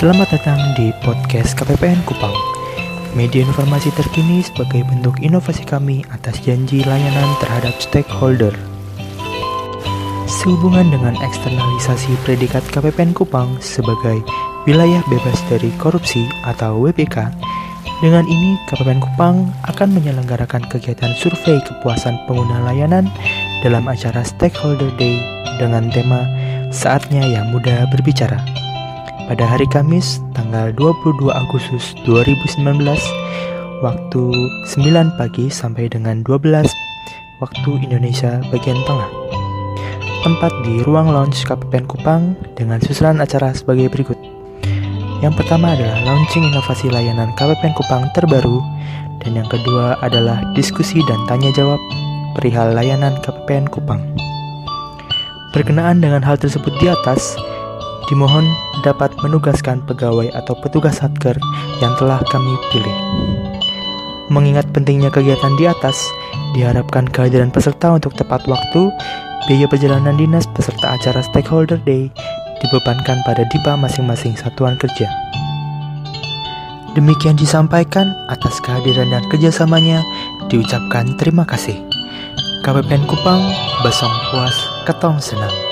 Selamat datang di podcast KPPN Kupang. Media informasi terkini sebagai bentuk inovasi kami atas janji layanan terhadap stakeholder. Sehubungan dengan eksternalisasi predikat KPPN Kupang sebagai wilayah bebas dari korupsi atau WPK dengan ini, KPPN Kupang akan menyelenggarakan kegiatan survei kepuasan pengguna layanan dalam acara Stakeholder Day dengan tema Saatnya Yang Muda Berbicara pada hari Kamis tanggal 22 Agustus 2019 waktu 9 pagi sampai dengan 12 waktu Indonesia bagian tengah. Tempat di ruang lounge KPPN Kupang dengan susunan acara sebagai berikut. Yang pertama adalah launching inovasi layanan KPPN Kupang terbaru dan yang kedua adalah diskusi dan tanya jawab perihal layanan KPPN Kupang. Berkenaan dengan hal tersebut di atas, dimohon dapat menugaskan pegawai atau petugas satker yang telah kami pilih. Mengingat pentingnya kegiatan di atas, diharapkan kehadiran peserta untuk tepat waktu, biaya perjalanan dinas peserta acara Stakeholder Day dibebankan pada DIPA masing-masing satuan kerja. Demikian disampaikan atas kehadiran dan kerjasamanya, diucapkan terima kasih. KPPN Kupang, Besong Puas, Ketong Senang.